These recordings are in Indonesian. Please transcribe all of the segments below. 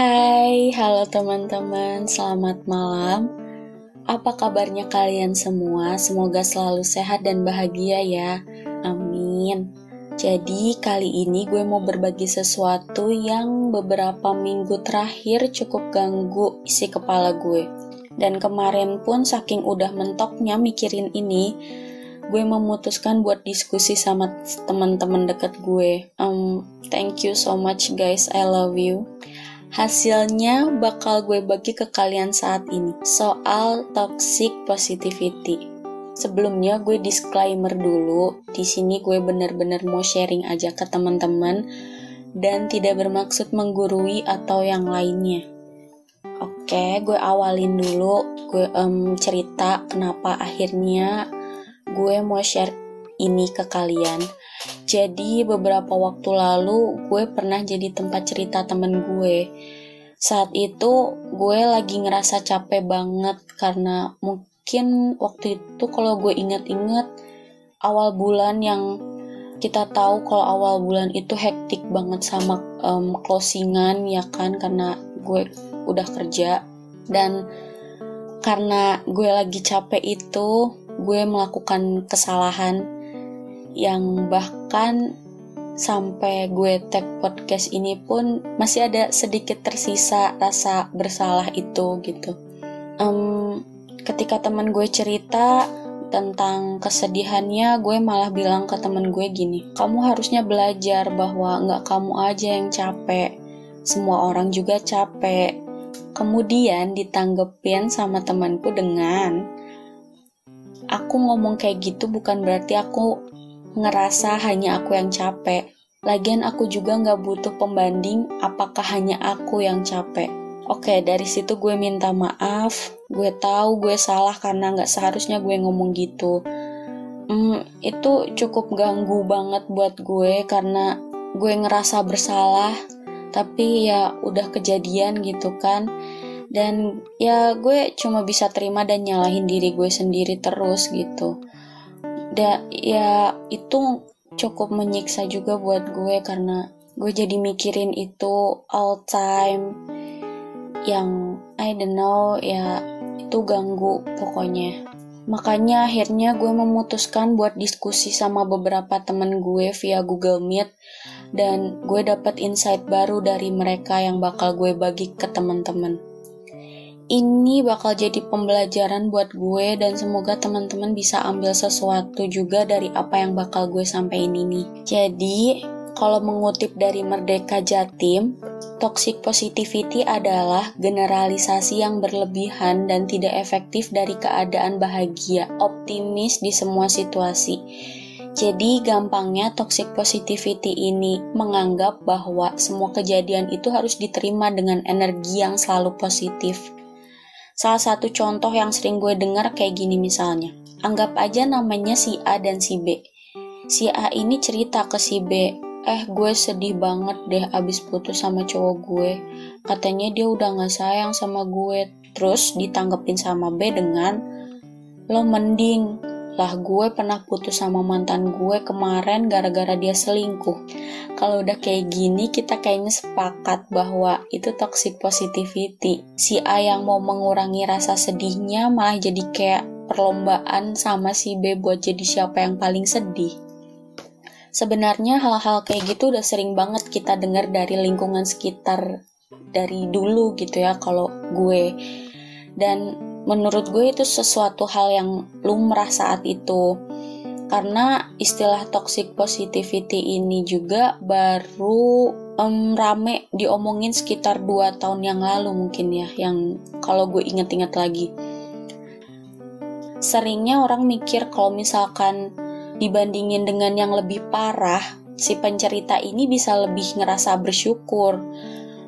Hai, halo teman-teman, selamat malam. Apa kabarnya kalian semua? Semoga selalu sehat dan bahagia ya. Amin. Jadi kali ini gue mau berbagi sesuatu yang beberapa minggu terakhir cukup ganggu isi kepala gue. Dan kemarin pun saking udah mentoknya mikirin ini, gue memutuskan buat diskusi sama teman-teman deket gue. Um, thank you so much guys, I love you. Hasilnya bakal gue bagi ke kalian saat ini soal toxic positivity. Sebelumnya gue disclaimer dulu, di sini gue bener-bener mau sharing aja ke teman-teman dan tidak bermaksud menggurui atau yang lainnya. Oke, gue awalin dulu, gue um, cerita kenapa akhirnya gue mau share ini ke kalian. Jadi beberapa waktu lalu gue pernah jadi tempat cerita temen gue. Saat itu gue lagi ngerasa capek banget karena mungkin waktu itu kalau gue inget-inget awal bulan yang kita tahu kalau awal bulan itu hektik banget sama um, closingan ya kan? Karena gue udah kerja. Dan karena gue lagi capek itu gue melakukan kesalahan yang bahkan sampai gue tag podcast ini pun masih ada sedikit tersisa rasa bersalah itu gitu. Um, ketika teman gue cerita tentang kesedihannya, gue malah bilang ke temen gue gini, kamu harusnya belajar bahwa nggak kamu aja yang capek, semua orang juga capek. Kemudian ditanggepin sama temanku dengan, aku ngomong kayak gitu bukan berarti aku ngerasa hanya aku yang capek. Lagian aku juga nggak butuh pembanding apakah hanya aku yang capek. Oke, dari situ gue minta maaf. Gue tahu gue salah karena nggak seharusnya gue ngomong gitu. Hmm, itu cukup ganggu banget buat gue karena gue ngerasa bersalah. Tapi ya udah kejadian gitu kan. Dan ya gue cuma bisa terima dan nyalahin diri gue sendiri terus gitu da ya itu cukup menyiksa juga buat gue karena gue jadi mikirin itu all time yang I don't know ya itu ganggu pokoknya. Makanya akhirnya gue memutuskan buat diskusi sama beberapa temen gue via Google Meet dan gue dapat insight baru dari mereka yang bakal gue bagi ke teman-teman ini bakal jadi pembelajaran buat gue dan semoga teman-teman bisa ambil sesuatu juga dari apa yang bakal gue sampaikan ini. Jadi, kalau mengutip dari Merdeka Jatim, toxic positivity adalah generalisasi yang berlebihan dan tidak efektif dari keadaan bahagia, optimis di semua situasi. Jadi gampangnya toxic positivity ini menganggap bahwa semua kejadian itu harus diterima dengan energi yang selalu positif. Salah satu contoh yang sering gue dengar kayak gini misalnya. Anggap aja namanya si A dan si B. Si A ini cerita ke si B, eh gue sedih banget deh abis putus sama cowok gue. Katanya dia udah gak sayang sama gue. Terus ditanggepin sama B dengan, lo mending lah gue pernah putus sama mantan gue kemarin gara-gara dia selingkuh. Kalau udah kayak gini kita kayaknya sepakat bahwa itu toxic positivity. Si A yang mau mengurangi rasa sedihnya malah jadi kayak perlombaan sama si B buat jadi siapa yang paling sedih. Sebenarnya hal-hal kayak gitu udah sering banget kita dengar dari lingkungan sekitar dari dulu gitu ya kalau gue. Dan menurut gue itu sesuatu hal yang lumrah saat itu. Karena istilah toxic positivity ini juga baru um, rame diomongin sekitar 2 tahun yang lalu mungkin ya yang kalau gue inget-inget lagi. Seringnya orang mikir kalau misalkan dibandingin dengan yang lebih parah si pencerita ini bisa lebih ngerasa bersyukur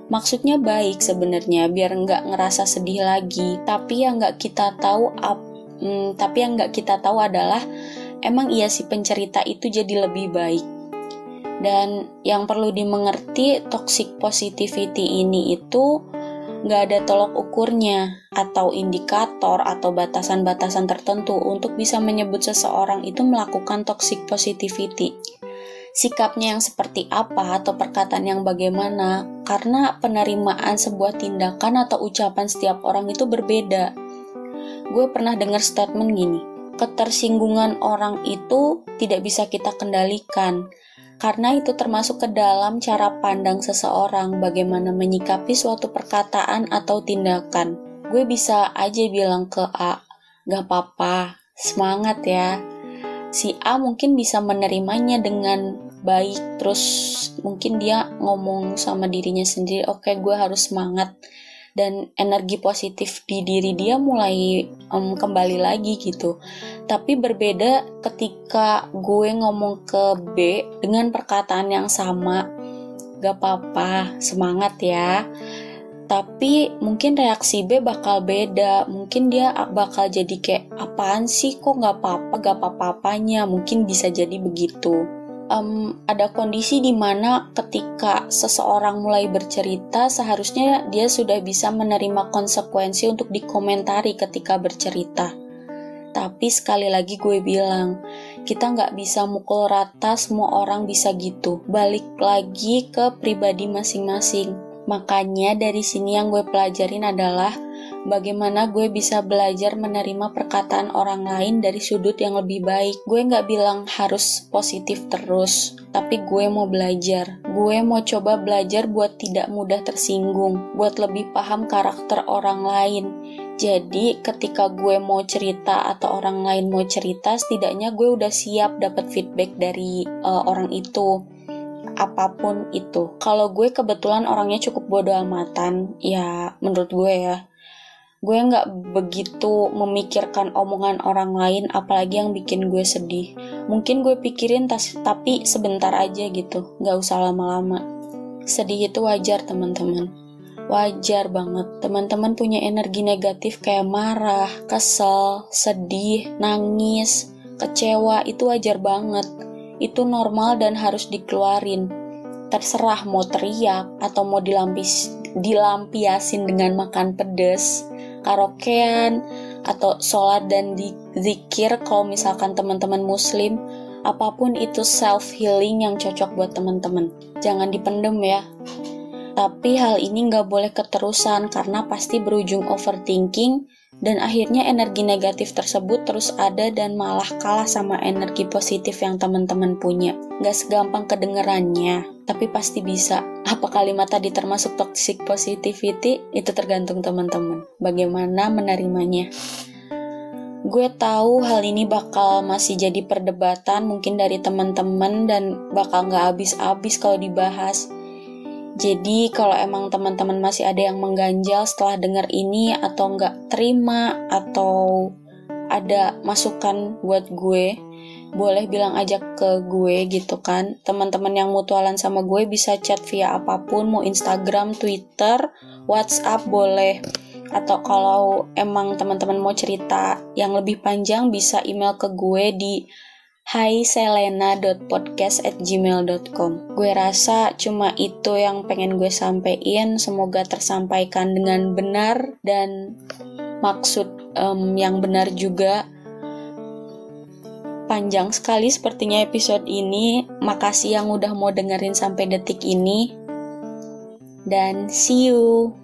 maksudnya baik sebenarnya biar nggak ngerasa sedih lagi tapi yang nggak kita tahu ap, hmm, tapi yang nggak kita tahu adalah emang iya si pencerita itu jadi lebih baik dan yang perlu dimengerti toxic positivity ini itu nggak ada tolok ukurnya atau indikator atau batasan-batasan tertentu untuk bisa menyebut seseorang itu melakukan toxic positivity. sikapnya yang seperti apa atau perkataan yang bagaimana karena penerimaan sebuah tindakan atau ucapan setiap orang itu berbeda. Gue pernah dengar statement gini, ketersinggungan orang itu tidak bisa kita kendalikan karena itu termasuk ke dalam cara pandang seseorang bagaimana menyikapi suatu perkataan atau tindakan. Gue bisa aja bilang ke A, gak apa-apa, semangat ya, si A mungkin bisa menerimanya dengan baik terus mungkin dia ngomong sama dirinya sendiri oke okay, gue harus semangat. Dan energi positif di diri dia mulai um, kembali lagi gitu. Tapi berbeda ketika gue ngomong ke B dengan perkataan yang sama gak apa-apa semangat ya. Tapi mungkin reaksi B bakal beda. Mungkin dia bakal jadi kayak apaan sih kok nggak apa-apa gak apa-apanya mungkin bisa jadi begitu um, ada kondisi di mana ketika seseorang mulai bercerita seharusnya dia sudah bisa menerima konsekuensi untuk dikomentari ketika bercerita. Tapi sekali lagi gue bilang kita nggak bisa mukul rata semua orang bisa gitu. Balik lagi ke pribadi masing-masing. Makanya dari sini yang gue pelajarin adalah bagaimana gue bisa belajar menerima perkataan orang lain dari sudut yang lebih baik. Gue nggak bilang harus positif terus, tapi gue mau belajar. Gue mau coba belajar buat tidak mudah tersinggung, buat lebih paham karakter orang lain. Jadi ketika gue mau cerita atau orang lain mau cerita, setidaknya gue udah siap dapat feedback dari uh, orang itu apa pun itu. Kalau gue kebetulan orangnya cukup bodoh amatan, ya menurut gue ya. Gue nggak begitu memikirkan omongan orang lain, apalagi yang bikin gue sedih. Mungkin gue pikirin tas, tapi sebentar aja gitu, nggak usah lama-lama. Sedih itu wajar teman-teman. Wajar banget, teman-teman punya energi negatif kayak marah, kesel, sedih, nangis, kecewa, itu wajar banget itu normal dan harus dikeluarin. Terserah mau teriak atau mau dilampis, dilampiasin dengan makan pedes, karaokean, atau sholat dan zikir kalau misalkan teman-teman muslim, apa pun itu self healing yang cocok buat teman-teman. Jangan dipendem ya. Tapi hal ini nggak boleh keterusan karena pasti berujung overthinking dan akhirnya energi negatif tersebut terus ada dan malah kalah sama energi positif yang teman-teman punya. Gak segampang kedengerannya, tapi pasti bisa. Apa kalimat tadi termasuk toxic positivity? Itu tergantung teman-teman. Bagaimana menerimanya. Gue tahu hal ini bakal masih jadi perdebatan mungkin dari teman-teman dan bakal gak habis-habis kalau dibahas jadi kalau emang teman-teman masih ada yang mengganjal setelah dengar ini atau nggak terima atau ada masukan buat gue, boleh bilang aja ke gue gitu kan. Teman-teman yang mutualan sama gue bisa chat via apa pun, mau Instagram, Twitter, WhatsApp boleh. Atau kalau emang teman-teman mau cerita yang lebih panjang bisa email ke gue di Hai selena.podcast@gmail.com. Gue rasa cuma itu yang pengen gue sampaikan. Semoga tersampaikan dengan benar dan maksud um, yang benar juga. Panjang sekali sepertinya episode ini. Makasih yang udah mau dengerin sampai detik ini. Dan see you.